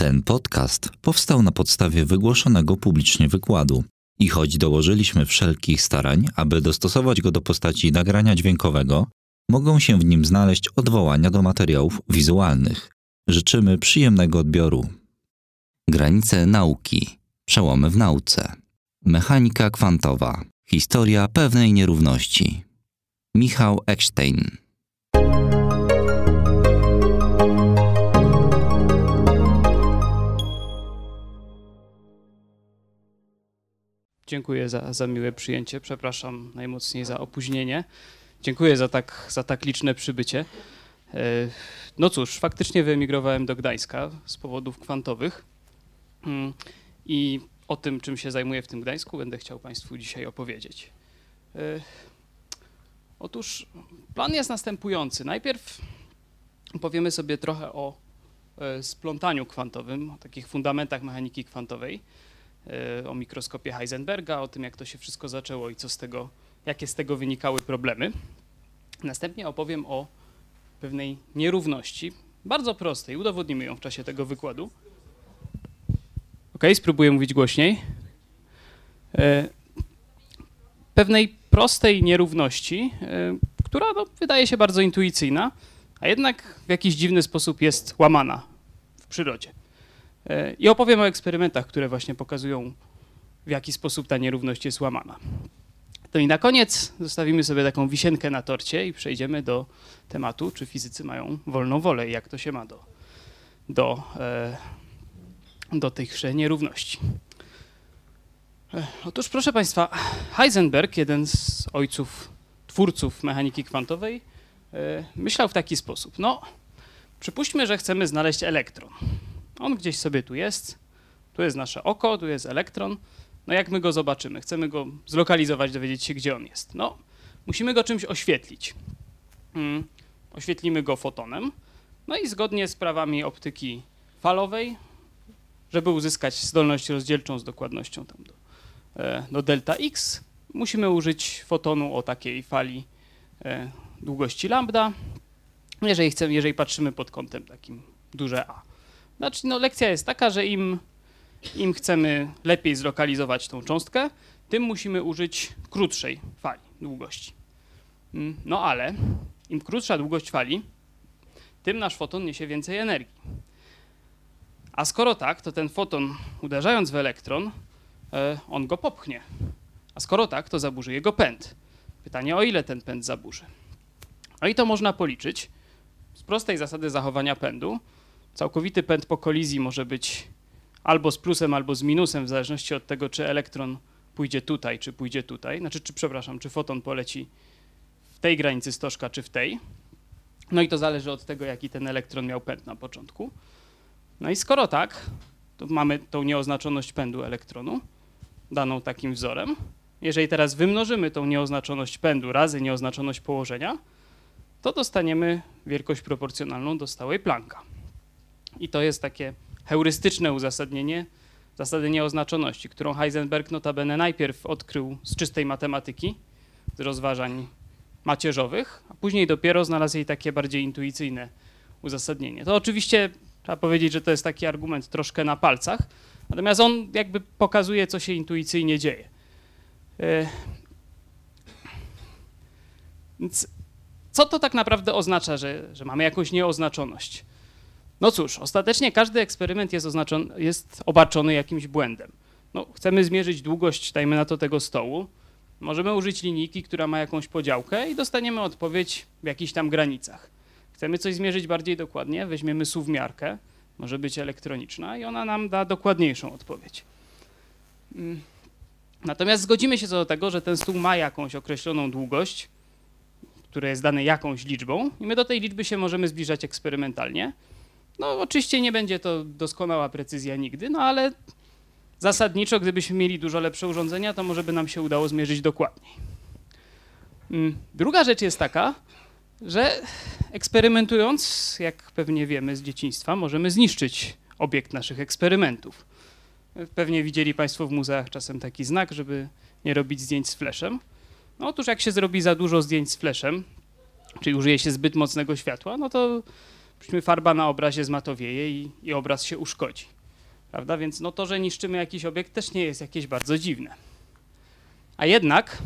Ten podcast powstał na podstawie wygłoszonego publicznie wykładu i choć dołożyliśmy wszelkich starań, aby dostosować go do postaci nagrania dźwiękowego, mogą się w nim znaleźć odwołania do materiałów wizualnych. Życzymy przyjemnego odbioru. Granice nauki, przełomy w nauce, mechanika kwantowa, historia pewnej nierówności. Michał Eckstein. Dziękuję za, za miłe przyjęcie. Przepraszam najmocniej za opóźnienie. Dziękuję za tak, za tak liczne przybycie. E, no cóż, faktycznie wyemigrowałem do Gdańska z powodów kwantowych mm, i o tym, czym się zajmuję w tym Gdańsku, będę chciał Państwu dzisiaj opowiedzieć. E, otóż plan jest następujący. Najpierw powiemy sobie trochę o e, splątaniu kwantowym, o takich fundamentach mechaniki kwantowej o mikroskopie Heisenberga, o tym, jak to się wszystko zaczęło i co z tego, jakie z tego wynikały problemy. Następnie opowiem o pewnej nierówności, bardzo prostej, udowodnimy ją w czasie tego wykładu. Ok, spróbuję mówić głośniej. E, pewnej prostej nierówności, e, która no, wydaje się bardzo intuicyjna, a jednak w jakiś dziwny sposób jest łamana w przyrodzie. E, I opowiem o eksperymentach, które właśnie pokazują, w jaki sposób ta nierówność jest łamana. To i na koniec zostawimy sobie taką wisienkę na torcie i przejdziemy do tematu, czy fizycy mają wolną wolę i jak to się ma do, do, e, do tychże nierówności. E, otóż, proszę Państwa, Heisenberg, jeden z ojców, twórców mechaniki kwantowej, myślał w taki sposób. No, przypuśćmy, że chcemy znaleźć elektron. On gdzieś sobie tu jest. Tu jest nasze oko, tu jest elektron. No jak my go zobaczymy? Chcemy go zlokalizować, dowiedzieć się, gdzie on jest. No, musimy go czymś oświetlić. Hmm. Oświetlimy go fotonem. No i zgodnie z prawami optyki falowej, żeby uzyskać zdolność rozdzielczą z dokładnością tam do, e, do delta x, musimy użyć fotonu o takiej fali e, długości lambda, jeżeli, chcemy, jeżeli patrzymy pod kątem takim duże A. Znaczy, no, lekcja jest taka, że im, im chcemy lepiej zlokalizować tą cząstkę, tym musimy użyć krótszej fali długości. Mm, no ale im krótsza długość fali, tym nasz foton niesie więcej energii. A skoro tak, to ten foton uderzając w elektron, e, on go popchnie. A skoro tak, to zaburzy jego pęd. Pytanie, o ile ten pęd zaburzy? No i to można policzyć z prostej zasady zachowania pędu, Całkowity pęd po kolizji może być albo z plusem, albo z minusem, w zależności od tego, czy elektron pójdzie tutaj, czy pójdzie tutaj. Znaczy, czy, przepraszam, czy foton poleci w tej granicy stożka, czy w tej. No i to zależy od tego, jaki ten elektron miał pęd na początku. No i skoro tak, to mamy tą nieoznaczoność pędu elektronu, daną takim wzorem. Jeżeli teraz wymnożymy tą nieoznaczoność pędu razy nieoznaczoność położenia, to dostaniemy wielkość proporcjonalną do stałej Plancka. I to jest takie heurystyczne uzasadnienie zasady nieoznaczoności, którą Heisenberg notabene najpierw odkrył z czystej matematyki, z rozważań macierzowych, a później dopiero znalazł jej takie bardziej intuicyjne uzasadnienie. To oczywiście trzeba powiedzieć, że to jest taki argument troszkę na palcach, natomiast on jakby pokazuje, co się intuicyjnie dzieje. E, więc co to tak naprawdę oznacza, że, że mamy jakąś nieoznaczoność? No cóż, ostatecznie każdy eksperyment jest, oznaczony, jest obarczony jakimś błędem. No, chcemy zmierzyć długość, dajmy na to, tego stołu. Możemy użyć linijki, która ma jakąś podziałkę i dostaniemy odpowiedź w jakichś tam granicach. Chcemy coś zmierzyć bardziej dokładnie, weźmiemy suwmiarkę, może być elektroniczna i ona nam da dokładniejszą odpowiedź. Mm. Natomiast zgodzimy się co do tego, że ten stół ma jakąś określoną długość, która jest dane jakąś liczbą i my do tej liczby się możemy zbliżać eksperymentalnie. No oczywiście nie będzie to doskonała precyzja nigdy, no ale zasadniczo, gdybyśmy mieli dużo lepsze urządzenia, to może by nam się udało zmierzyć dokładniej. Mm, druga rzecz jest taka, że eksperymentując, jak pewnie wiemy z dzieciństwa, możemy zniszczyć obiekt naszych eksperymentów. Pewnie widzieli Państwo w muzeach czasem taki znak, żeby nie robić zdjęć z fleszem. No otóż jak się zrobi za dużo zdjęć z fleszem, czyli użyje się zbyt mocnego światła, no to farba na obrazie zmatowieje i, i obraz się uszkodzi. Prawda? Więc no to, że niszczymy jakiś obiekt też nie jest jakieś bardzo dziwne. A jednak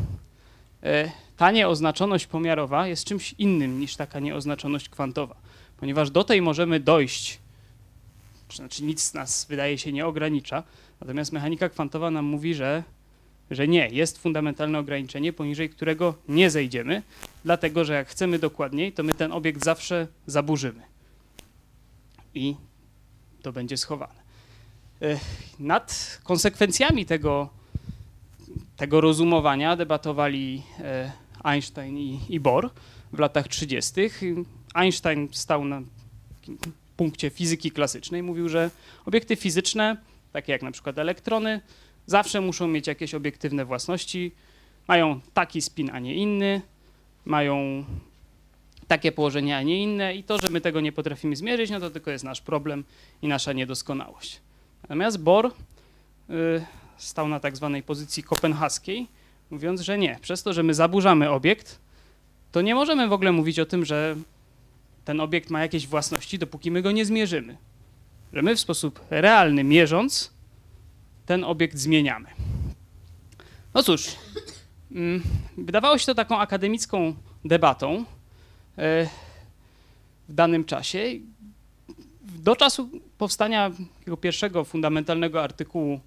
e, ta nieoznaczoność pomiarowa jest czymś innym niż taka nieoznaczoność kwantowa, ponieważ do tej możemy dojść, znaczy nic nas wydaje się nie ogranicza, natomiast mechanika kwantowa nam mówi, że, że nie, jest fundamentalne ograniczenie, poniżej którego nie zejdziemy, dlatego że jak chcemy dokładniej, to my ten obiekt zawsze zaburzymy i to będzie schowane. E, nad konsekwencjami tego, tego rozumowania debatowali e, Einstein i, i Bohr w latach 30. Einstein stał na punkcie fizyki klasycznej, mówił, że obiekty fizyczne, takie jak na przykład elektrony, zawsze muszą mieć jakieś obiektywne własności, mają taki spin, a nie inny, mają takie położenie, a nie inne i to, że my tego nie potrafimy zmierzyć, no to tylko jest nasz problem i nasza niedoskonałość. Natomiast Bohr y, stał na tak zwanej pozycji kopenhaskiej, mówiąc, że nie, przez to, że my zaburzamy obiekt, to nie możemy w ogóle mówić o tym, że ten obiekt ma jakieś własności, dopóki my go nie zmierzymy. Że my w sposób realny, mierząc, ten obiekt zmieniamy. No cóż, mm, wydawało się to taką akademicką debatą w danym czasie. Do czasu powstania jego pierwszego fundamentalnego artykułu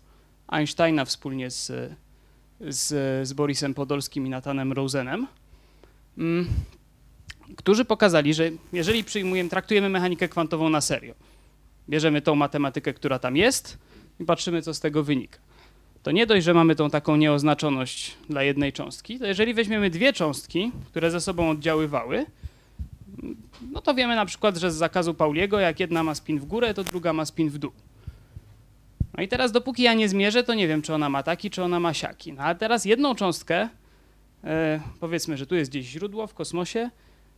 Einsteina wspólnie z z, z Borisem Podolskim i Natanem Rosenem, mm, którzy pokazali, że jeżeli przyjmujemy, traktujemy mechanikę kwantową na serio, bierzemy tą matematykę, która tam jest i patrzymy, co z tego wynika. To nie dość, że mamy tą taką nieoznaczoność dla jednej cząstki, to jeżeli weźmiemy dwie cząstki, które ze sobą oddziaływały, no to wiemy na przykład, że z zakazu Pauliego, jak jedna ma spin w górę, to druga ma spin w dół. No i teraz dopóki ja nie zmierzę, to nie wiem, czy ona ma taki, czy ona ma siaki. No a teraz jedną cząstkę, e, powiedzmy, że tu jest gdzieś źródło w kosmosie,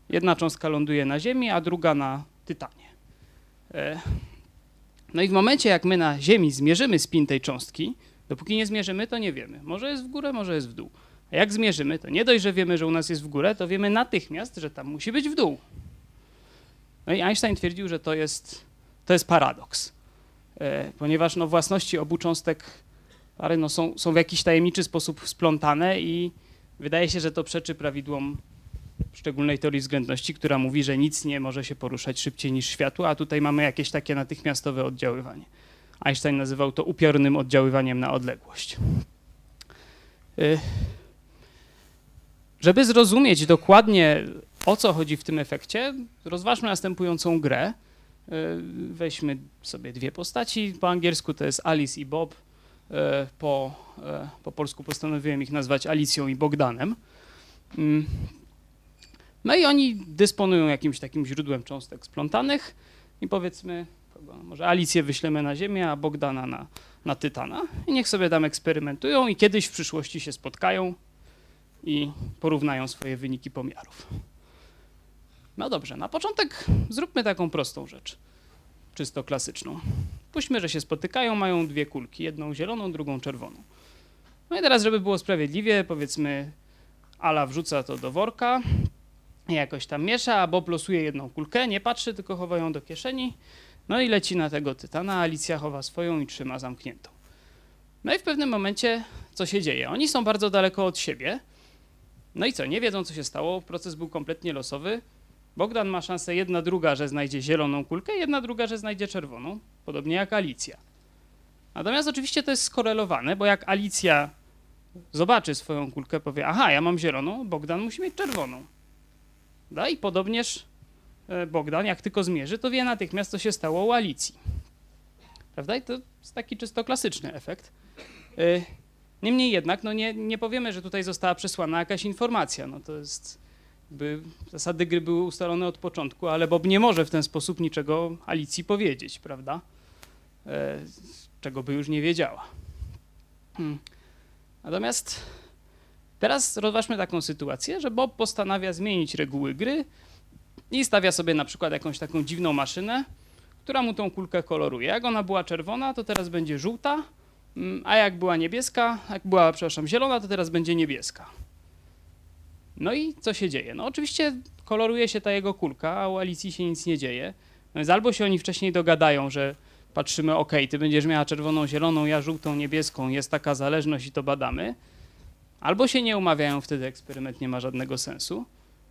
jedna cząstka ląduje na Ziemi, a druga na Tytanie. E, no i w momencie, jak my na Ziemi zmierzymy spin tej cząstki, dopóki nie zmierzymy, to nie wiemy. Może jest w górę, może jest w dół. A jak zmierzymy, to nie dość, że wiemy, że u nas jest w górę, to wiemy natychmiast, że tam musi być w dół. No i Einstein twierdził, że to jest, to jest paradoks. E, ponieważ no, własności obu cząstek pary no, są, są w jakiś tajemniczy sposób splątane i wydaje się, że to przeczy prawidłom szczególnej teorii względności, która mówi, że nic nie może się poruszać szybciej niż światło, a tutaj mamy jakieś takie natychmiastowe oddziaływanie. Einstein nazywał to upiornym oddziaływaniem na odległość. E, żeby zrozumieć dokładnie o co chodzi w tym efekcie, rozważmy następującą grę. E, weźmy sobie dwie postaci. Po angielsku to jest Alice i Bob. E, po, e, po polsku postanowiłem ich nazwać Alicją i Bogdanem. Mm. No i oni dysponują jakimś takim źródłem cząstek splątanych i powiedzmy, może Alicję wyślemy na Ziemię, a Bogdana na, na Tytana. I niech sobie tam eksperymentują i kiedyś w przyszłości się spotkają i porównają swoje wyniki pomiarów. No dobrze, na początek zróbmy taką prostą rzecz, czysto klasyczną. Puśćmy, że się spotykają, mają dwie kulki, jedną zieloną, drugą czerwoną. No i teraz, żeby było sprawiedliwie, powiedzmy, Ala wrzuca to do worka, jakoś tam miesza, a Bob losuje jedną kulkę, nie patrzy, tylko chowa ją do kieszeni, no i leci na tego tytana, Alicja chowa swoją i trzyma zamkniętą. No i w pewnym momencie co się dzieje? Oni są bardzo daleko od siebie, no i co, nie wiedzą co się stało, proces był kompletnie losowy, Bogdan ma szansę jedna druga, że znajdzie zieloną kulkę, jedna druga, że znajdzie czerwoną, podobnie jak Alicja. Natomiast oczywiście to jest skorelowane, bo jak Alicja zobaczy swoją kulkę, powie, aha, ja mam zieloną, Bogdan musi mieć czerwoną. Da? I podobnież e, Bogdan, jak tylko zmierzy, to wie natychmiast, co się stało u Alicji. Prawda? I to jest taki czysto klasyczny efekt. Niemniej jednak, no nie, nie powiemy, że tutaj została przesłana jakaś informacja. No to jest by zasady gry były ustalone od początku, ale Bob nie może w ten sposób niczego Alicji powiedzieć, prawda? E, czego by już nie wiedziała. Hmm. Natomiast teraz rozważmy taką sytuację, że Bob postanawia zmienić reguły gry i stawia sobie na przykład jakąś taką dziwną maszynę, która mu tą kulkę koloruje. Jak ona była czerwona, to teraz będzie żółta, a jak była niebieska, jak była, przepraszam, zielona, to teraz będzie niebieska. No i co się dzieje? No oczywiście koloruje się ta jego kulka, a u Alicji się nic nie dzieje, No więc albo się oni wcześniej dogadają, że patrzymy, ok, ty będziesz miała czerwoną, zieloną, ja żółtą, niebieską, jest taka zależność i to badamy. Albo się nie umawiają, wtedy eksperyment nie ma żadnego sensu.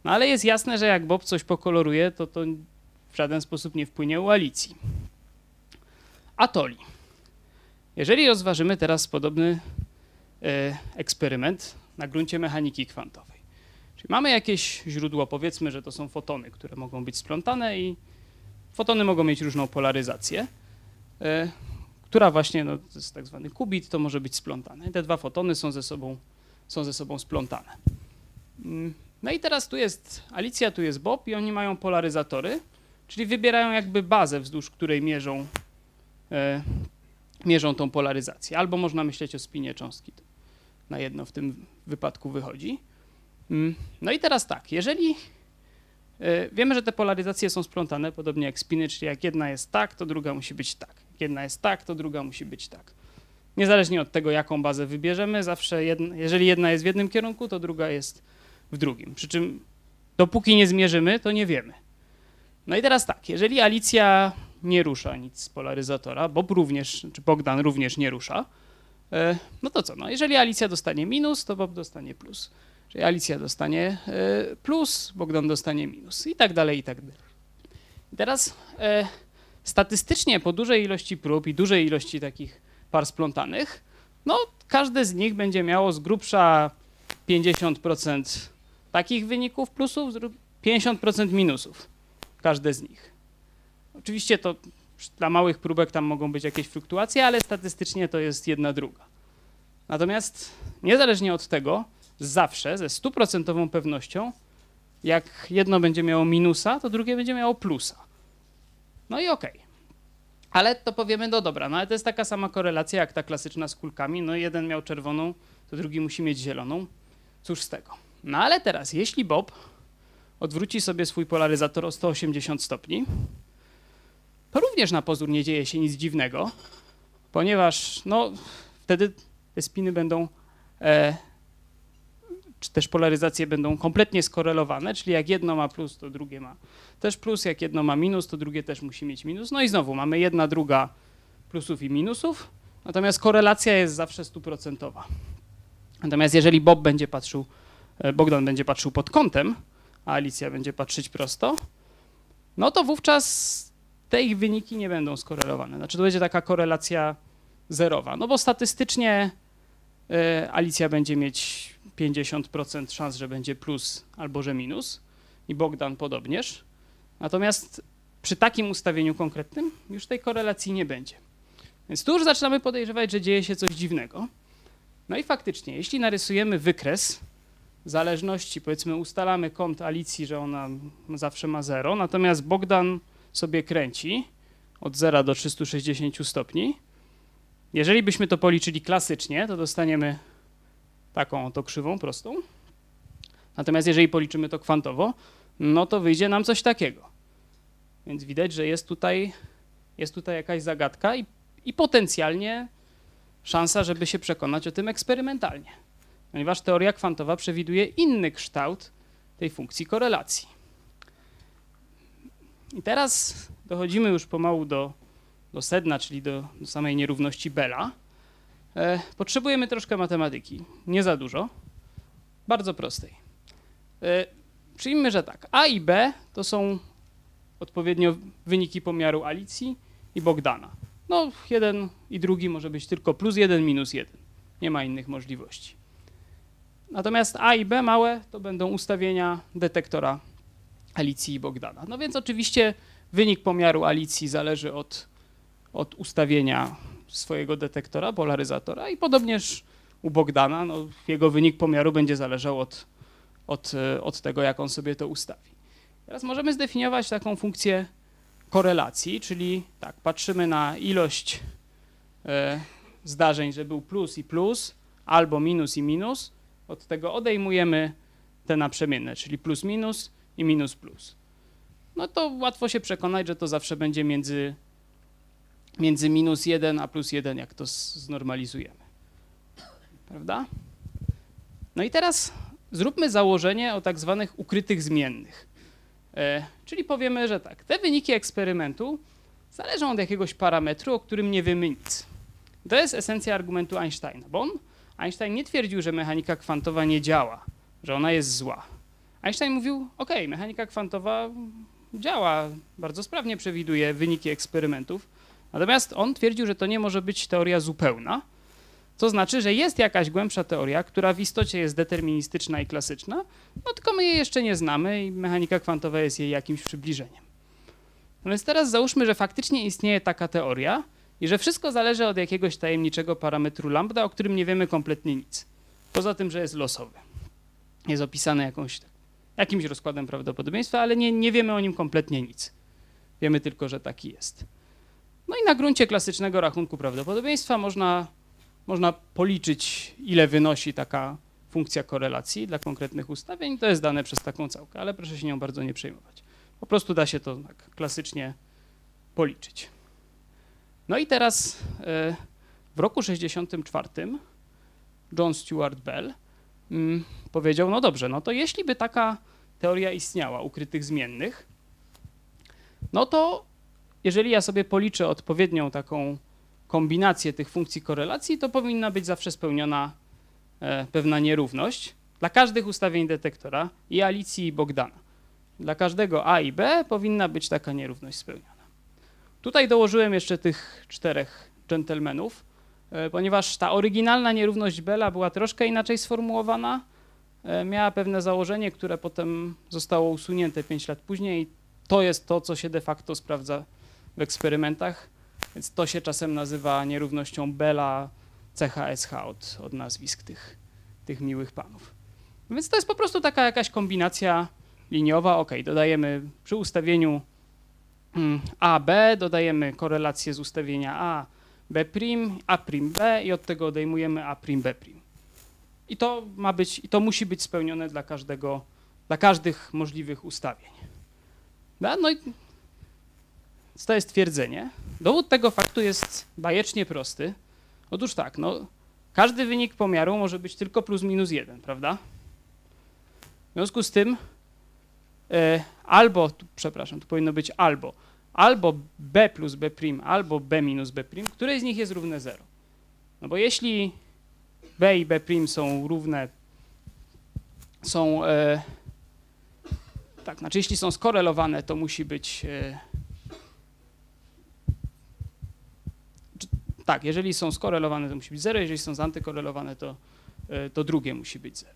No ale jest jasne, że jak Bob coś pokoloruje, to to w żaden sposób nie wpłynie u Alicji. Atoli. Jeżeli rozważymy teraz podobny e, eksperyment na gruncie mechaniki kwantowej, czyli mamy jakieś źródło, powiedzmy, że to są fotony, które mogą być splątane i fotony mogą mieć różną polaryzację, e, która właśnie, no, to jest tak zwany kubit, to może być splątane. Te dwa fotony są ze sobą, są ze sobą splątane. Mm, no i teraz tu jest Alicja, tu jest Bob i oni mają polaryzatory, czyli wybierają jakby bazę, wzdłuż której mierzą, e, mierzą tą polaryzację. Albo można myśleć o spinie cząstki. Na jedno w tym wypadku wychodzi. Mm, no i teraz tak, jeżeli e, wiemy, że te polaryzacje są splątane, podobnie jak spiny, czyli jak jedna jest tak, to druga musi być tak. Jak jedna jest tak, to druga musi być tak. Niezależnie od tego, jaką bazę wybierzemy, zawsze jedna, jeżeli jedna jest w jednym kierunku, to druga jest w drugim. Przy czym dopóki nie zmierzymy, to nie wiemy. No i teraz tak, jeżeli Alicja nie rusza nic z polaryzatora, Bob również, czy Bogdan również nie rusza, e, no to co? No jeżeli Alicja dostanie minus, to Bob dostanie plus. Czyli Alicja dostanie e, plus, Bogdan dostanie minus i tak dalej, i tak dalej. I teraz e, statystycznie po dużej ilości prób i dużej ilości takich par splątanych, no każde z nich będzie miało z grubsza 50% takich wyników plusów, 50% minusów. Każde z nich. Oczywiście to dla małych próbek tam mogą być jakieś fluktuacje, ale statystycznie to jest jedna druga. Natomiast niezależnie od tego, zawsze ze stuprocentową pewnością, jak jedno będzie miało minusa, to drugie będzie miało plusa. No i okej. Okay. Ale to powiemy, no dobra, no ale to jest taka sama korelacja jak ta klasyczna z kulkami. No jeden miał czerwoną, to drugi musi mieć zieloną. Cóż z tego? No ale teraz, jeśli Bob odwróci sobie swój polaryzator o 180 stopni, to również na pozór nie dzieje się nic dziwnego, ponieważ no, wtedy te spiny będą, e, czy też polaryzacje będą kompletnie skorelowane, czyli jak jedno ma plus, to drugie ma też plus, jak jedno ma minus, to drugie też musi mieć minus. No i znowu mamy jedna, druga plusów i minusów, natomiast korelacja jest zawsze stuprocentowa. Natomiast jeżeli Bob będzie patrzył E, Bogdan będzie patrzył pod kątem, a Alicja będzie patrzeć prosto, no to wówczas te ich wyniki nie będą skorelowane. Znaczy to będzie taka korelacja zerowa. No bo statystycznie y, Alicja będzie mieć 50% szans, że będzie plus albo że minus i Bogdan podobnież. Natomiast przy takim ustawieniu konkretnym już tej korelacji nie będzie. Więc tu już zaczynamy podejrzewać, że dzieje się coś dziwnego. No i faktycznie, jeśli narysujemy wykres zależności, powiedzmy ustalamy kąt Alicji, że ona zawsze ma 0, natomiast Bogdan sobie kręci od 0 do 360 stopni. Jeżeli byśmy to policzyli klasycznie, to dostaniemy taką oto krzywą prostą. Natomiast jeżeli policzymy to kwantowo, no to wyjdzie nam coś takiego. Więc widać, że jest tutaj, jest tutaj jakaś zagadka i, i potencjalnie szansa, żeby się przekonać o tym eksperymentalnie ponieważ teoria kwantowa przewiduje inny kształt tej funkcji korelacji. I teraz dochodzimy już pomału do, do sedna, czyli do, do samej nierówności Bela. E, potrzebujemy troszkę matematyki, nie za dużo, bardzo prostej. E, przyjmijmy, że tak, A i B to są odpowiednio wyniki pomiaru Alicji i Bogdana. No, jeden i drugi może być tylko plus jeden, minus jeden. Nie ma innych możliwości. Natomiast A i B małe to będą ustawienia detektora Alicji i Bogdana. No więc oczywiście wynik pomiaru Alicji zależy od, od ustawienia swojego detektora, polaryzatora i podobnież u Bogdana no, jego wynik pomiaru będzie zależał od, od, od tego, jak on sobie to ustawi. Teraz możemy zdefiniować taką funkcję korelacji, czyli tak, patrzymy na ilość e, zdarzeń, że był plus i plus, albo minus i minus, od tego odejmujemy te naprzemienne, czyli plus minus i minus plus. No to łatwo się przekonać, że to zawsze będzie między, między minus 1 a plus 1, jak to znormalizujemy. Prawda? No i teraz zróbmy założenie o tak zwanych ukrytych zmiennych. E, czyli powiemy, że tak, te wyniki eksperymentu zależą od jakiegoś parametru, o którym nie wiemy nic. To jest esencja argumentu Einsteina, bo on, Einstein nie twierdził, że mechanika kwantowa nie działa, że ona jest zła. Einstein mówił, ok, mechanika kwantowa działa, bardzo sprawnie przewiduje wyniki eksperymentów, natomiast on twierdził, że to nie może być teoria zupełna, to znaczy, że jest jakaś głębsza teoria, która w istocie jest deterministyczna i klasyczna, no tylko my jej jeszcze nie znamy i mechanika kwantowa jest jej jakimś przybliżeniem. No więc teraz załóżmy, że faktycznie istnieje taka teoria i że wszystko zależy od jakiegoś tajemniczego parametru lambda, o którym nie wiemy kompletnie nic. Poza tym, że jest losowy. Jest opisany jakąś, jakimś rozkładem prawdopodobieństwa, ale nie, nie wiemy o nim kompletnie nic. Wiemy tylko, że taki jest. No i na gruncie klasycznego rachunku prawdopodobieństwa można można policzyć, ile wynosi taka funkcja korelacji dla konkretnych ustawień. To jest dane przez taką całkę, ale proszę się nią bardzo nie przejmować. Po prostu da się to tak klasycznie policzyć. No i teraz e, w roku 64 John Stuart Bell mm, powiedział, no dobrze, no to jeśli by taka teoria istniała ukrytych zmiennych, no to jeżeli ja sobie policzę odpowiednią taką kombinację tych funkcji korelacji, to powinna być zawsze spełniona e, pewna nierówność dla każdych ustawień detektora i Alicji i Bogdana. Dla każdego A i B powinna być taka nierówność spełniona. Tutaj dołożyłem jeszcze tych czterech dżentelmenów, e, ponieważ ta oryginalna nierówność Bella była troszkę inaczej sformułowana. E, miała pewne założenie, które potem zostało usunięte 5 lat później. To jest to, co się de facto sprawdza w eksperymentach. Więc to się czasem nazywa nierównością Bela CHSH od, od nazwisk tych, tych miłych panów. Więc to jest po prostu taka jakaś kombinacja liniowa. Ok, dodajemy przy ustawieniu mm, A, B, dodajemy korelację z ustawienia A, B', A', B i od tego odejmujemy A', B'. I to ma być, i to musi być spełnione dla każdego, dla każdych możliwych ustawień. No i to jest twierdzenie. Dowód tego faktu jest bajecznie prosty. Otóż tak, no, każdy wynik pomiaru może być tylko plus minus jeden, prawda? W związku z tym e, albo, tu, przepraszam, tu powinno być albo, albo b plus b', albo b minus b', której z nich jest równe 0. No bo jeśli b i b' są równe, są, e, tak, znaczy jeśli są skorelowane, to musi być e, tak, jeżeli są skorelowane, to musi być 0, jeżeli są zantykorelowane, to, e, to drugie musi być 0.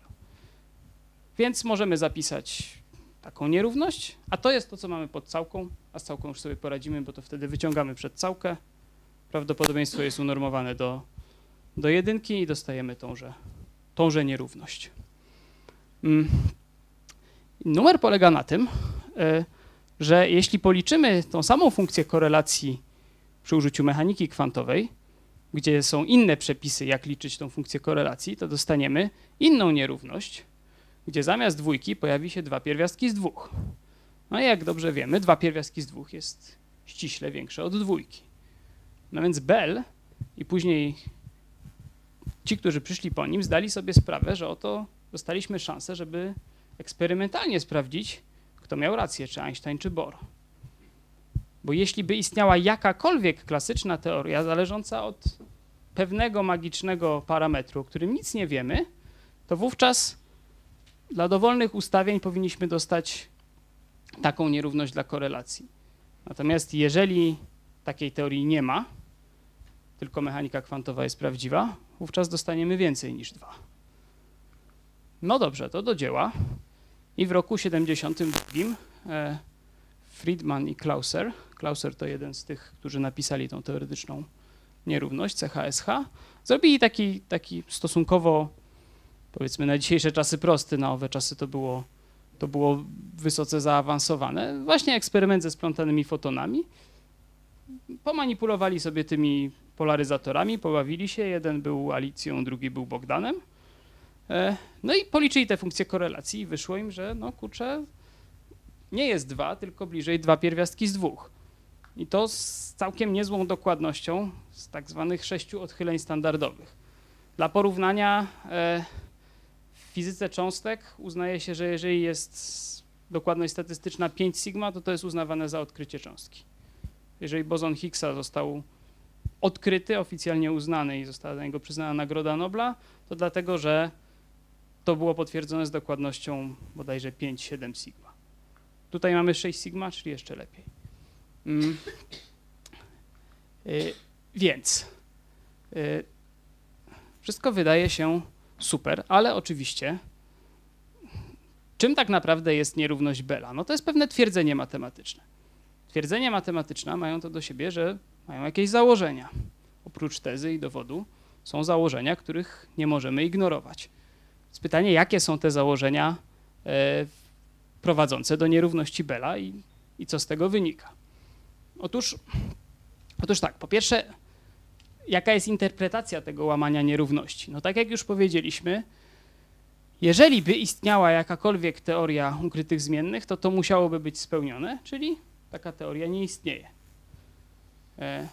Więc możemy zapisać taką nierówność, a to jest to, co mamy pod całką, a z całką już sobie poradzimy, bo to wtedy wyciągamy przed całkę. Prawdopodobieństwo jest unormowane do, do jedynki i dostajemy tąże, tąże nierówność. Mm. Numer polega na tym, e, że jeśli policzymy tą samą funkcję korelacji przy użyciu mechaniki kwantowej, gdzie są inne przepisy, jak liczyć tą funkcję korelacji, to dostaniemy inną nierówność, gdzie zamiast dwójki pojawi się dwa pierwiastki z dwóch. No i jak dobrze wiemy, dwa pierwiastki z dwóch jest ściśle większe od dwójki. No więc Bell i później ci, którzy przyszli po nim, zdali sobie sprawę, że oto dostaliśmy szansę, żeby eksperymentalnie sprawdzić, kto miał rację, czy Einstein, czy Bohr. Bo jeśli by istniała jakakolwiek klasyczna teoria zależąca od pewnego magicznego parametru, o którym nic nie wiemy, to wówczas dla dowolnych ustawień powinniśmy dostać taką nierówność dla korelacji. Natomiast jeżeli takiej teorii nie ma, tylko mechanika kwantowa jest prawdziwa, wówczas dostaniemy więcej niż dwa. No dobrze, to do dzieła. I w roku 72 e, Friedman i Clauser Clauser to jeden z tych, którzy napisali tą teoretyczną nierówność, CHSH, zrobili taki, taki stosunkowo, powiedzmy na dzisiejsze czasy prosty, na owe czasy to było, to było wysoce zaawansowane, właśnie eksperyment ze splątanymi fotonami. Pomanipulowali sobie tymi polaryzatorami, pobawili się, jeden był Alicją, drugi był Bogdanem. E, no i policzyli te funkcje korelacji i wyszło im, że no kurczę, nie jest dwa, tylko bliżej dwa pierwiastki z dwóch. I to z całkiem niezłą dokładnością z tak zwanych sześciu odchyleń standardowych. Dla porównania e, w fizyce cząstek uznaje się, że jeżeli jest dokładność statystyczna 5 sigma, to to jest uznawane za odkrycie cząstki. Jeżeli bozon Higgsa został odkryty, oficjalnie uznany i została za niego przyznana Nagroda Nobla, to dlatego, że to było potwierdzone z dokładnością bodajże 5-7 sigma. Tutaj mamy 6 sigma, czyli jeszcze lepiej. Mm. Y, więc y, wszystko wydaje się super, ale oczywiście czym tak naprawdę jest nierówność Bela? No to jest pewne twierdzenie matematyczne. Twierdzenia matematyczne mają to do siebie, że mają jakieś założenia. Oprócz tezy i dowodu są założenia, których nie możemy ignorować. Więc pytanie, jakie są te założenia e, prowadzące do nierówności Bela i, i co z tego wynika? Otóż, otóż tak, po pierwsze, jaka jest interpretacja tego łamania nierówności? No tak jak już powiedzieliśmy, jeżeli by istniała jakakolwiek teoria ukrytych zmiennych, to to musiałoby być spełnione, czyli taka teoria nie istnieje. E,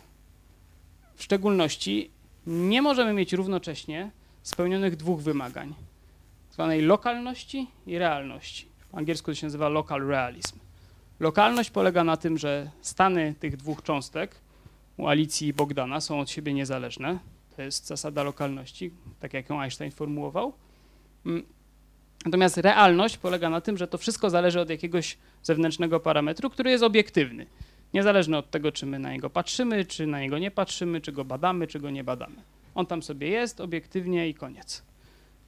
w szczególności nie możemy mieć równocześnie spełnionych dwóch wymagań, zwanej lokalności i realności. Po angielsku to się nazywa local realism. Lokalność polega na tym, że stany tych dwóch cząstek u Alicji i Bogdana są od siebie niezależne. To jest zasada lokalności, tak jak ją Einstein formułował. Natomiast realność polega na tym, że to wszystko zależy od jakiegoś zewnętrznego parametru, który jest obiektywny. Niezależny od tego, czy my na niego patrzymy, czy na niego nie patrzymy, czy go badamy, czy go nie badamy. On tam sobie jest obiektywnie i koniec.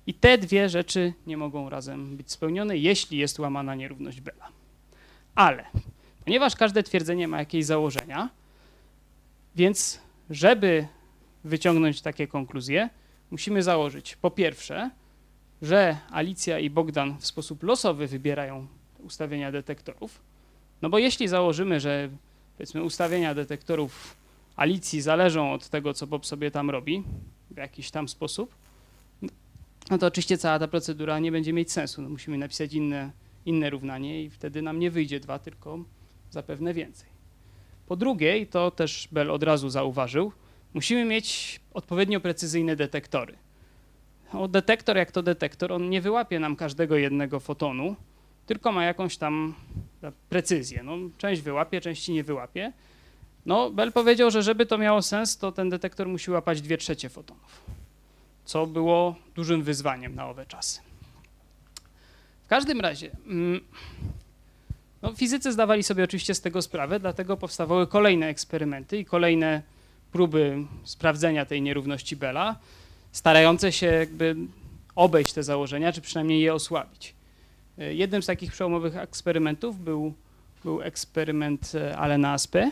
I te dwie rzeczy nie mogą razem być spełnione, jeśli jest łamana nierówność Bela. Ale ponieważ każde twierdzenie ma jakieś założenia, więc żeby wyciągnąć takie konkluzje, musimy założyć po pierwsze, że Alicja i Bogdan w sposób losowy wybierają ustawienia detektorów. No bo jeśli założymy, że powiedzmy ustawienia detektorów Alicji zależą od tego, co Bob sobie tam robi w jakiś tam sposób, no to oczywiście cała ta procedura nie będzie mieć sensu. No musimy napisać inne, inne równanie i wtedy nam nie wyjdzie dwa, tylko zapewne więcej. Po drugie, i to też Bell od razu zauważył, musimy mieć odpowiednio precyzyjne detektory. No, detektor jak to detektor, on nie wyłapie nam każdego jednego fotonu, tylko ma jakąś tam precyzję. No, część wyłapie, części nie wyłapie. No, Bell powiedział, że żeby to miało sens, to ten detektor musi łapać dwie trzecie fotonów, co było dużym wyzwaniem na owe czasy. W każdym razie, mm, no, fizycy zdawali sobie oczywiście z tego sprawę, dlatego powstawały kolejne eksperymenty i kolejne próby sprawdzenia tej nierówności Bella, starające się jakby obejść te założenia, czy przynajmniej je osłabić. E, jednym z takich przełomowych eksperymentów był, był eksperyment e, Alena Aspe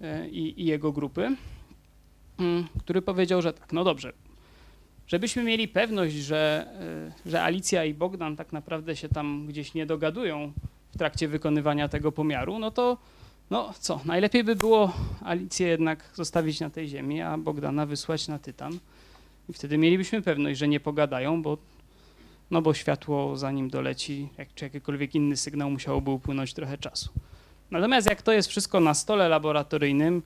e, i, i jego grupy, mm, który powiedział, że tak, no dobrze, żebyśmy mieli pewność, że, że Alicja i Bogdan tak naprawdę się tam gdzieś nie dogadują w trakcie wykonywania tego pomiaru, no to no co, najlepiej by było Alicję jednak zostawić na tej ziemi, a Bogdana wysłać na Tytan. I wtedy mielibyśmy pewność, że nie pogadają, bo, no bo światło zanim doleci, jak, czy jakikolwiek inny sygnał musiałoby upłynąć trochę czasu. Natomiast jak to jest wszystko na stole laboratoryjnym,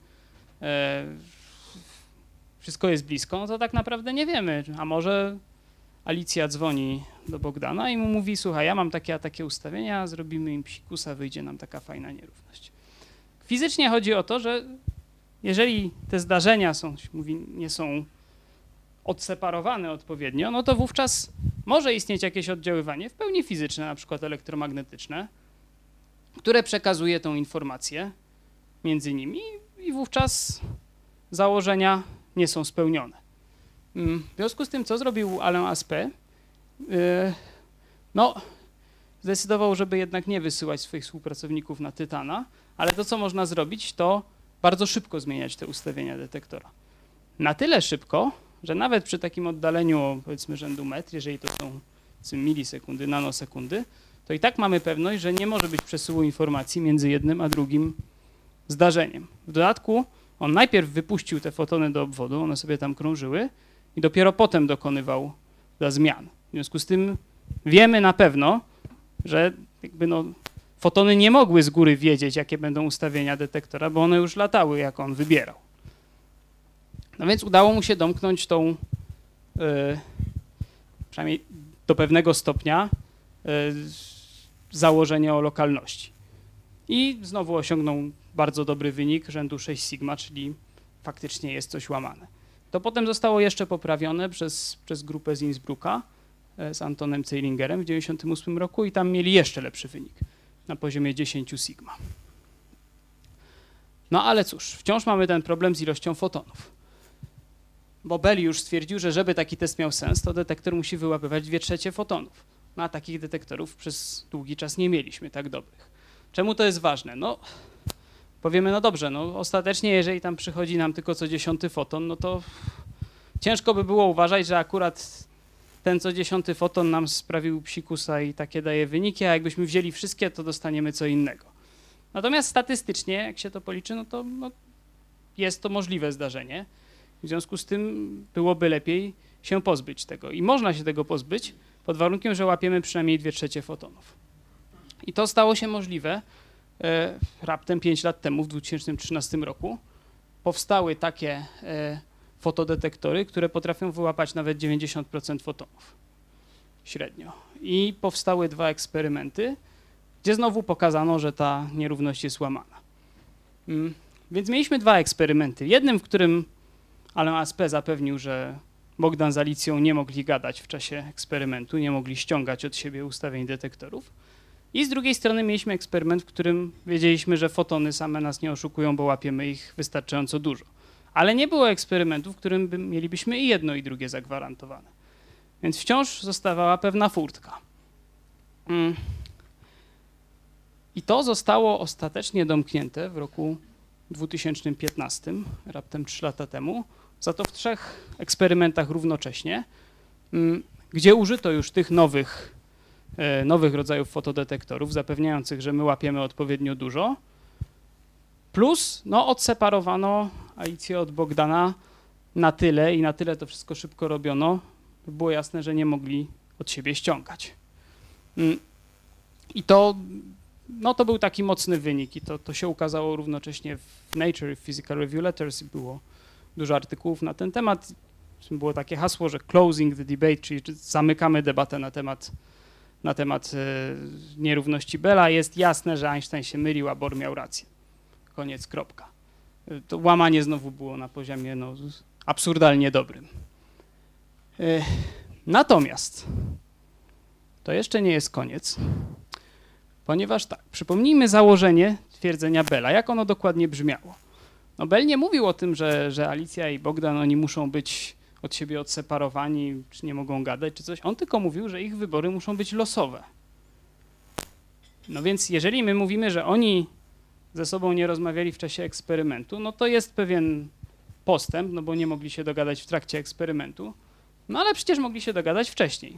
e, wszystko jest blisko, no to tak naprawdę nie wiemy. A może Alicja dzwoni do Bogdana i mu mówi, słuchaj, ja mam takie a takie ustawienia, zrobimy im psikusa, wyjdzie nam taka fajna nierówność. Fizycznie chodzi o to, że jeżeli te zdarzenia są, mówi, nie są odseparowane odpowiednio, no to wówczas może istnieć jakieś oddziaływanie w pełni fizyczne, na przykład elektromagnetyczne, które przekazuje tą informację między nimi i wówczas założenia nie są spełnione. Mm, w związku z tym, co zrobił Alain Aspect? No, zdecydował, żeby jednak nie wysyłać swoich współpracowników na Tytana, ale to, co można zrobić, to bardzo szybko zmieniać te ustawienia detektora. Na tyle szybko, że nawet przy takim oddaleniu, powiedzmy, rzędu metr, jeżeli to są milisekundy, nanosekundy, to i tak mamy pewność, że nie może być przesyłu informacji między jednym a drugim zdarzeniem. W dodatku on najpierw wypuścił te fotony do obwodu, one sobie tam krążyły i dopiero potem dokonywał zmian. W związku z tym wiemy na pewno, że jakby no, fotony nie mogły z góry wiedzieć, jakie będą ustawienia detektora, bo one już latały, jak on wybierał. No więc udało mu się domknąć tą, yy, przynajmniej do pewnego stopnia, yy, założenie o lokalności. I znowu osiągnął bardzo dobry wynik rzędu 6 sigma, czyli faktycznie jest coś łamane. To potem zostało jeszcze poprawione przez, przez grupę z Innsbrucka e, z Antonem Zeilingerem w 1998 roku i tam mieli jeszcze lepszy wynik na poziomie 10 sigma. No ale cóż, wciąż mamy ten problem z ilością fotonów. Bo Bell już stwierdził, że żeby taki test miał sens, to detektor musi wyłapywać 2 trzecie fotonów. No a takich detektorów przez długi czas nie mieliśmy tak dobrych. Czemu to jest ważne? No, powiemy, no dobrze, no ostatecznie jeżeli tam przychodzi nam tylko co dziesiąty foton, no to ciężko by było uważać, że akurat ten co dziesiąty foton nam sprawił psikusa i takie daje wyniki, a jakbyśmy wzięli wszystkie, to dostaniemy co innego. Natomiast statystycznie, jak się to policzy, no to no, jest to możliwe zdarzenie. W związku z tym byłoby lepiej się pozbyć tego. I można się tego pozbyć pod warunkiem, że łapiemy przynajmniej 2 trzecie fotonów. I to stało się możliwe e, raptem 5 lat temu, w 2013 roku. Powstały takie e, fotodetektory, które potrafią wyłapać nawet 90% fotonów średnio. I powstały dwa eksperymenty, gdzie znowu pokazano, że ta nierówność jest łamana. Mm, więc mieliśmy dwa eksperymenty. Jednym, w którym Alain Aspect zapewnił, że Bogdan z Alicją nie mogli gadać w czasie eksperymentu, nie mogli ściągać od siebie ustawień detektorów. I z drugiej strony mieliśmy eksperyment, w którym wiedzieliśmy, że fotony same nas nie oszukują, bo łapiemy ich wystarczająco dużo. Ale nie było eksperymentu, w którym by, mielibyśmy i jedno, i drugie zagwarantowane. Więc wciąż zostawała pewna furtka. Mm. I to zostało ostatecznie domknięte w roku 2015, raptem 3 lata temu, za to w trzech eksperymentach równocześnie, mm, gdzie użyto już tych nowych, e, nowych rodzajów fotodetektorów, zapewniających, że my łapiemy odpowiednio dużo, plus no, odseparowano Alicję od Bogdana na tyle i na tyle to wszystko szybko robiono, by było jasne, że nie mogli od siebie ściągać. Mm. I to, no, to był taki mocny wynik i to, to się ukazało równocześnie w Nature Physical Review Letters i było dużo artykułów na ten temat. Było takie hasło, że closing the debate, czyli zamykamy debatę na temat, na temat e, nierówności Bella. Jest jasne, że Einstein się mylił, a Bohr miał rację. Koniec, kropka. E, to łamanie znowu było na poziomie no, absurdalnie dobrym. E, natomiast to jeszcze nie jest koniec, ponieważ tak, przypomnijmy założenie twierdzenia Bella, jak ono dokładnie brzmiało. No Bell nie mówił o tym, że, że Alicja i Bogdan oni muszą być od siebie odseparowani, czy nie mogą gadać, czy coś. On tylko mówił, że ich wybory muszą być losowe. No więc jeżeli my mówimy, że oni ze sobą nie rozmawiali w czasie eksperymentu, no to jest pewien postęp, no bo nie mogli się dogadać w trakcie eksperymentu, no ale przecież mogli się dogadać wcześniej.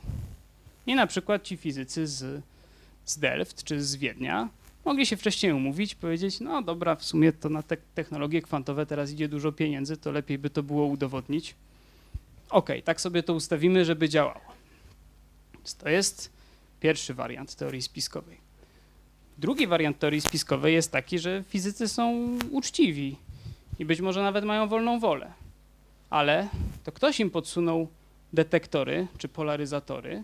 I na przykład ci fizycy z, z Delft czy z Wiednia Mogli się wcześniej umówić, powiedzieć, no dobra, w sumie to na te technologie kwantowe teraz idzie dużo pieniędzy, to lepiej by to było udowodnić. Ok, tak sobie to ustawimy, żeby działało. To jest pierwszy wariant teorii spiskowej. Drugi wariant teorii spiskowej jest taki, że fizycy są uczciwi i być może nawet mają wolną wolę, ale to ktoś im podsunął detektory czy polaryzatory,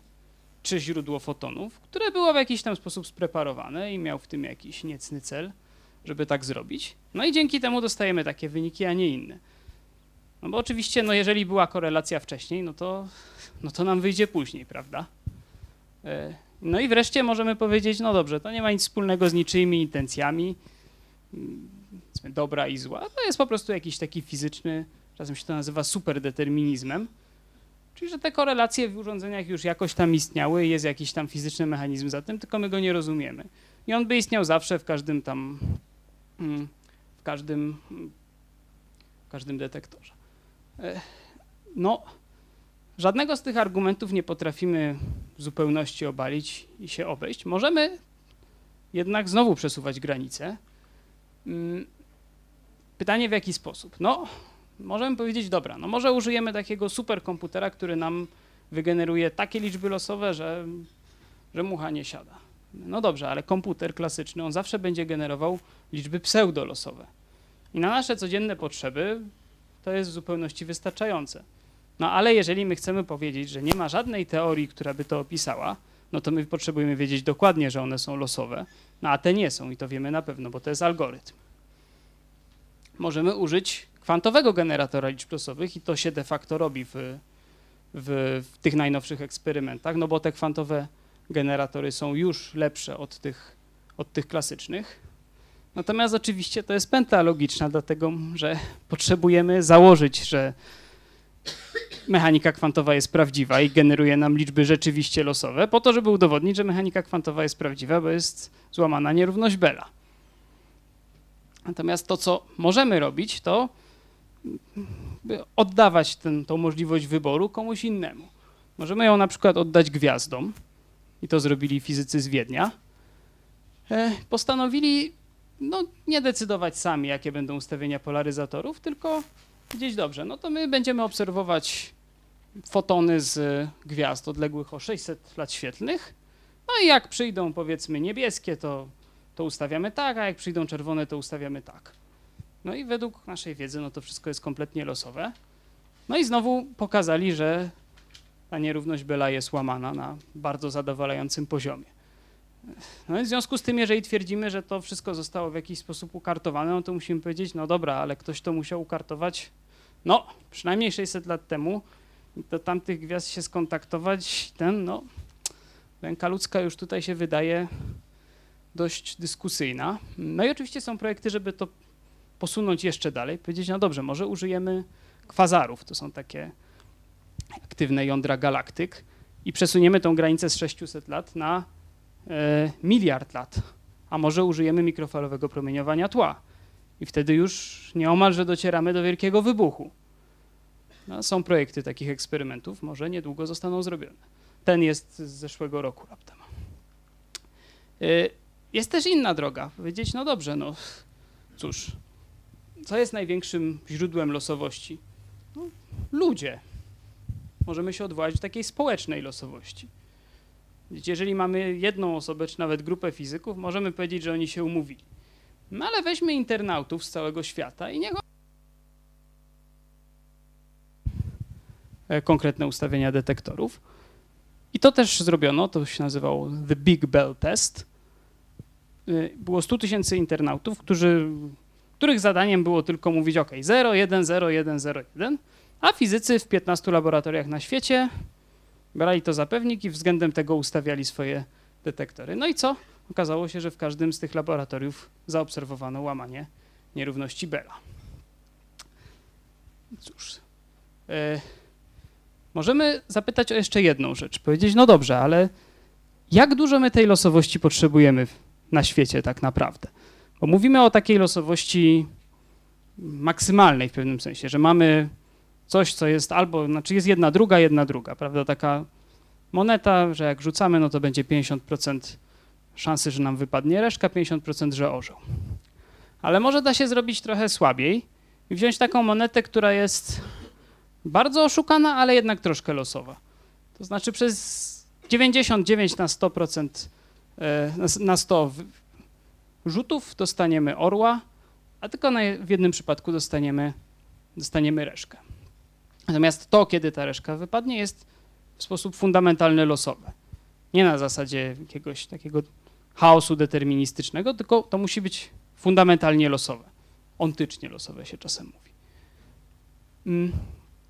czy źródło fotonów, które było w jakiś tam sposób spreparowane i miał w tym jakiś niecny cel, żeby tak zrobić. No i dzięki temu dostajemy takie wyniki, a nie inne. No bo oczywiście, no jeżeli była korelacja wcześniej, no to, no to nam wyjdzie później, prawda? E, no i wreszcie możemy powiedzieć, no dobrze, to nie ma nic wspólnego z niczyimi intencjami, mm, dobra i zła. To jest po prostu jakiś taki fizyczny, czasem się to nazywa superdeterminizmem, Czyli, że te korelacje w urządzeniach już jakoś tam istniały, jest jakiś tam fizyczny mechanizm za tym, tylko my go nie rozumiemy. I on by istniał zawsze w każdym tam, mm, w każdym, w każdym detektorze. E, no, żadnego z tych argumentów nie potrafimy w zupełności obalić i się obejść. Możemy jednak znowu przesuwać granice. Mm, pytanie w jaki sposób? No, możemy powiedzieć, dobra, no może użyjemy takiego superkomputera, który nam wygeneruje takie liczby losowe, że, że mucha nie siada. No dobrze, ale komputer klasyczny, on zawsze będzie generował liczby pseudolosowe. I na nasze codzienne potrzeby to jest w zupełności wystarczające. No ale jeżeli my chcemy powiedzieć, że nie ma żadnej teorii, która by to opisała, no to my potrzebujemy wiedzieć dokładnie, że one są losowe, no a te nie są i to wiemy na pewno, bo to jest algorytm. Możemy użyć kwantowego generatora liczb losowych i to się de facto robi w, w, w tych najnowszych eksperymentach, no bo te kwantowe generatory są już lepsze od tych, od tych klasycznych. Natomiast oczywiście to jest pętla logiczna, dlatego że potrzebujemy założyć, że mechanika kwantowa jest prawdziwa i generuje nam liczby rzeczywiście losowe, po to, żeby udowodnić, że mechanika kwantowa jest prawdziwa, bo jest złamana nierówność Bella. Natomiast to, co możemy robić, to oddawać ten, tą możliwość wyboru komuś innemu. Możemy ją na przykład oddać gwiazdom, i to zrobili fizycy z Wiednia. E, postanowili no, nie decydować sami, jakie będą ustawienia polaryzatorów, tylko gdzieś dobrze, no to my będziemy obserwować fotony z gwiazd odległych o 600 lat świetlnych. No i jak przyjdą powiedzmy niebieskie, to, to ustawiamy tak, a jak przyjdą czerwone, to ustawiamy tak. No i według naszej wiedzy, no to wszystko jest kompletnie losowe. No i znowu pokazali, że ta nierówność Bela jest łamana na bardzo zadowalającym poziomie. No i w związku z tym, jeżeli twierdzimy, że to wszystko zostało w jakiś sposób ukartowane, no to musimy powiedzieć, no dobra, ale ktoś to musiał ukartować, no przynajmniej 600 lat temu, do tamtych gwiazd się skontaktować, ten, no, ręka ludzka już tutaj się wydaje dość dyskusyjna. No i oczywiście są projekty, żeby to posunąć jeszcze dalej, powiedzieć, no dobrze, może użyjemy kwazarów, to są takie aktywne jądra galaktyk i przesuniemy tą granicę z 600 lat na e, miliard lat, a może użyjemy mikrofalowego promieniowania tła i wtedy już nieomalże docieramy do wielkiego wybuchu. No, są projekty takich eksperymentów, może niedługo zostaną zrobione. Ten jest z zeszłego roku raptem. E, jest też inna droga. Powiedzieć, no dobrze, no cóż, co jest największym źródłem losowości? No, ludzie. Możemy się odwołać do takiej społecznej losowości. Jeżeli mamy jedną osobę, czy nawet grupę fizyków, możemy powiedzieć, że oni się umówili. No ale weźmy internautów z całego świata i niech e, konkretne ustawienia detektorów. I to też zrobiono, to się nazywało The Big Bell Test. E, było 100 tysięcy internautów, którzy, których zadaniem było tylko mówić OK, 0, 1, 0, 1, 0, 1, a fizycy w 15 laboratoriach na świecie brali to za pewnik i względem tego ustawiali swoje detektory. No i co? Okazało się, że w każdym z tych laboratoriów zaobserwowano łamanie nierówności Bella. Cóż, e, możemy zapytać o jeszcze jedną rzecz. Powiedzieć, no dobrze, ale jak dużo my tej losowości potrzebujemy na świecie tak naprawdę? Bo mówimy o takiej losowości maksymalnej w pewnym sensie, że mamy coś, co jest albo, znaczy jest jedna druga, jedna druga, prawda? Taka moneta, że jak rzucamy, no to będzie 50% szansy, że nam wypadnie reszka, 50%, że orzeł. Ale może da się zrobić trochę słabiej i wziąć taką monetę, która jest bardzo oszukana, ale jednak troszkę losowa. To znaczy przez 99 na 100% e, na 100 rzutów dostaniemy orła, a tylko w jednym przypadku dostaniemy, dostaniemy reszkę. Natomiast to, kiedy ta reszka wypadnie, jest w sposób fundamentalny losowe. Nie na zasadzie jakiegoś takiego chaosu deterministycznego, tylko to musi być fundamentalnie losowe. Ontycznie losowe się czasem mówi. Mm.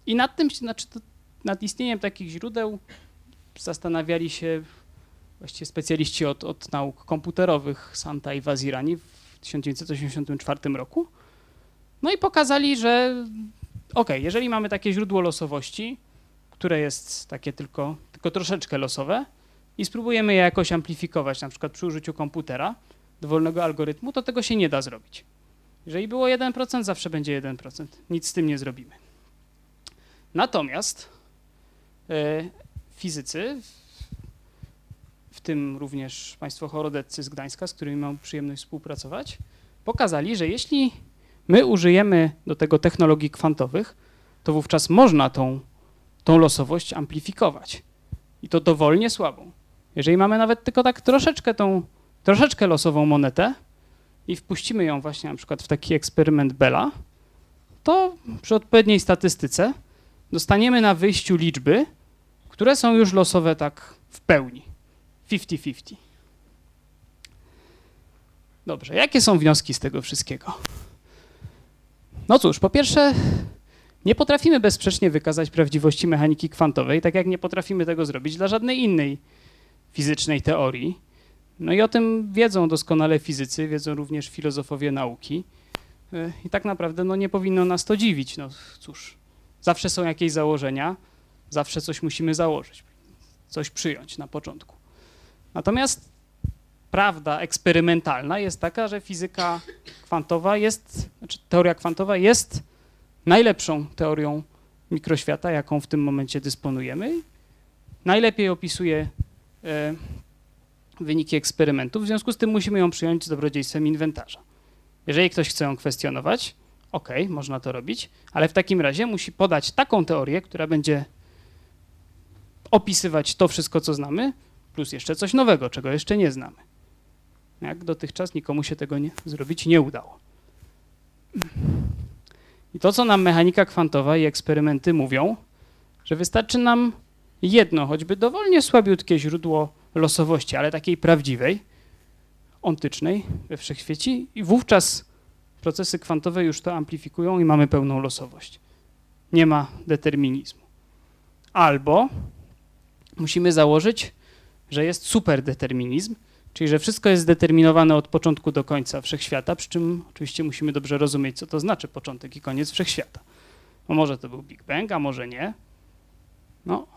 I nad tym, znaczy nad istnieniem takich źródeł zastanawiali się właściwie specjaliści od, od nauk komputerowych Santa i Wazirani w 1984 roku. No i pokazali, że ok, jeżeli mamy takie źródło losowości, które jest takie tylko, tylko troszeczkę losowe i spróbujemy je jakoś amplifikować, na przykład przy użyciu komputera, dowolnego algorytmu, to tego się nie da zrobić. Jeżeli było 1%, zawsze będzie 1%. Nic z tym nie zrobimy. Natomiast e, fizycy, tym również państwo chorodeccy z Gdańska, z którymi mam przyjemność współpracować, pokazali, że jeśli my użyjemy do tego technologii kwantowych, to wówczas można tą, tą losowość amplifikować. I to dowolnie słabą. Jeżeli mamy nawet tylko tak troszeczkę tą, troszeczkę losową monetę i wpuścimy ją właśnie na przykład w taki eksperyment Bella, to przy odpowiedniej statystyce dostaniemy na wyjściu liczby, które są już losowe tak w pełni. 50-50. Dobrze, jakie są wnioski z tego wszystkiego? No cóż, po pierwsze, nie potrafimy bezsprzecznie wykazać prawdziwości mechaniki kwantowej, tak jak nie potrafimy tego zrobić dla żadnej innej fizycznej teorii. No i o tym wiedzą doskonale fizycy, wiedzą również filozofowie nauki. E, I tak naprawdę no, nie powinno nas to dziwić. No cóż, zawsze są jakieś założenia, zawsze coś musimy założyć, coś przyjąć na początku. Natomiast prawda eksperymentalna jest taka, że fizyka kwantowa jest, znaczy teoria kwantowa jest najlepszą teorią mikroświata, jaką w tym momencie dysponujemy. Najlepiej opisuje e, wyniki eksperymentów, w związku z tym musimy ją przyjąć z dobrodziejstwem inwentarza. Jeżeli ktoś chce ją kwestionować, ok, można to robić, ale w takim razie musi podać taką teorię, która będzie opisywać to wszystko, co znamy, plus jeszcze coś nowego, czego jeszcze nie znamy. Jak dotychczas nikomu się tego nie, zrobić nie udało. I to, co nam mechanika kwantowa i eksperymenty mówią, że wystarczy nam jedno, choćby dowolnie słabiutkie źródło losowości, ale takiej prawdziwej, ontycznej we wszechświecie i wówczas procesy kwantowe już to amplifikują i mamy pełną losowość. Nie ma determinizmu. Albo musimy założyć, że jest superdeterminizm, czyli że wszystko jest zdeterminowane od początku do końca wszechświata, przy czym oczywiście musimy dobrze rozumieć, co to znaczy początek i koniec wszechświata. Bo może to był Big Bang, a może nie. No,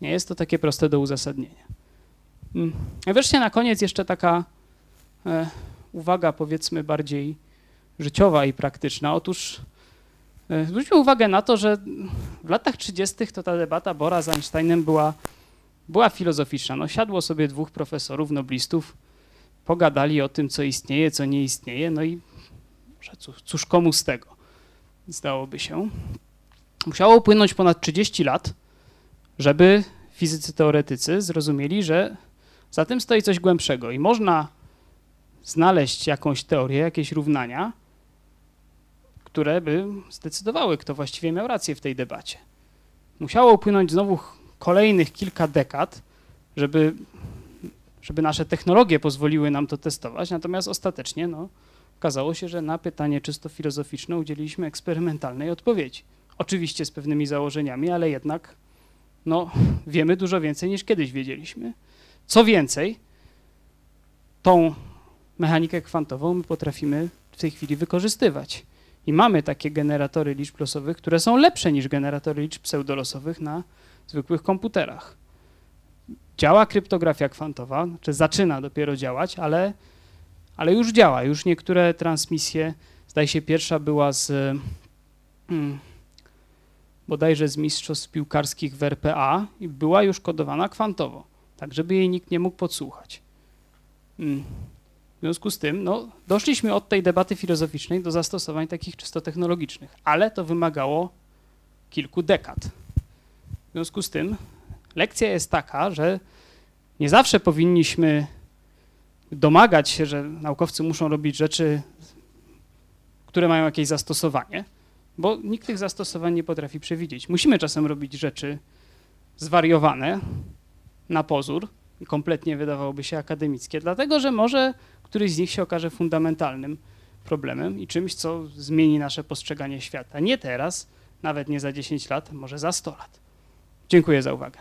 nie jest to takie proste do uzasadnienia. Mm. I wreszcie na koniec jeszcze taka e, uwaga, powiedzmy, bardziej życiowa i praktyczna. Otóż e, zwróćmy uwagę na to, że w latach 30. to ta debata Bora z Einsteinem była była filozoficzna. No, siadło sobie dwóch profesorów, noblistów, pogadali o tym, co istnieje, co nie istnieje, no i cóż, cóż komu z tego, zdałoby się. Musiało upłynąć ponad 30 lat, żeby fizycy teoretycy zrozumieli, że za tym stoi coś głębszego i można znaleźć jakąś teorię, jakieś równania, które by zdecydowały, kto właściwie miał rację w tej debacie. Musiało upłynąć znowu kolejnych kilka dekad, żeby, żeby nasze technologie pozwoliły nam to testować, natomiast ostatecznie no, okazało się, że na pytanie czysto filozoficzne udzieliliśmy eksperymentalnej odpowiedzi. Oczywiście z pewnymi założeniami, ale jednak no, wiemy dużo więcej niż kiedyś wiedzieliśmy. Co więcej, tą mechanikę kwantową my potrafimy w tej chwili wykorzystywać. I mamy takie generatory liczb losowych, które są lepsze niż generatory liczb pseudolosowych na zwykłych komputerach. Działa kryptografia kwantowa, czy zaczyna dopiero działać, ale, ale już działa. Już niektóre transmisje, zdaje się pierwsza była z hmm, bodajże z mistrzostw piłkarskich w RPA i była już kodowana kwantowo, tak żeby jej nikt nie mógł podsłuchać. Hmm. W związku z tym no, doszliśmy od tej debaty filozoficznej do zastosowań takich czysto technologicznych, ale to wymagało kilku dekad. W związku z tym lekcja jest taka, że nie zawsze powinniśmy domagać się, że naukowcy muszą robić rzeczy, które mają jakieś zastosowanie, bo nikt tych zastosowań nie potrafi przewidzieć. Musimy czasem robić rzeczy zwariowane na pozór i kompletnie wydawałoby się akademickie, dlatego że może któryś z nich się okaże fundamentalnym problemem i czymś, co zmieni nasze postrzeganie świata. Nie teraz, nawet nie za 10 lat, może za 100 lat. Dziękuję za uwagę.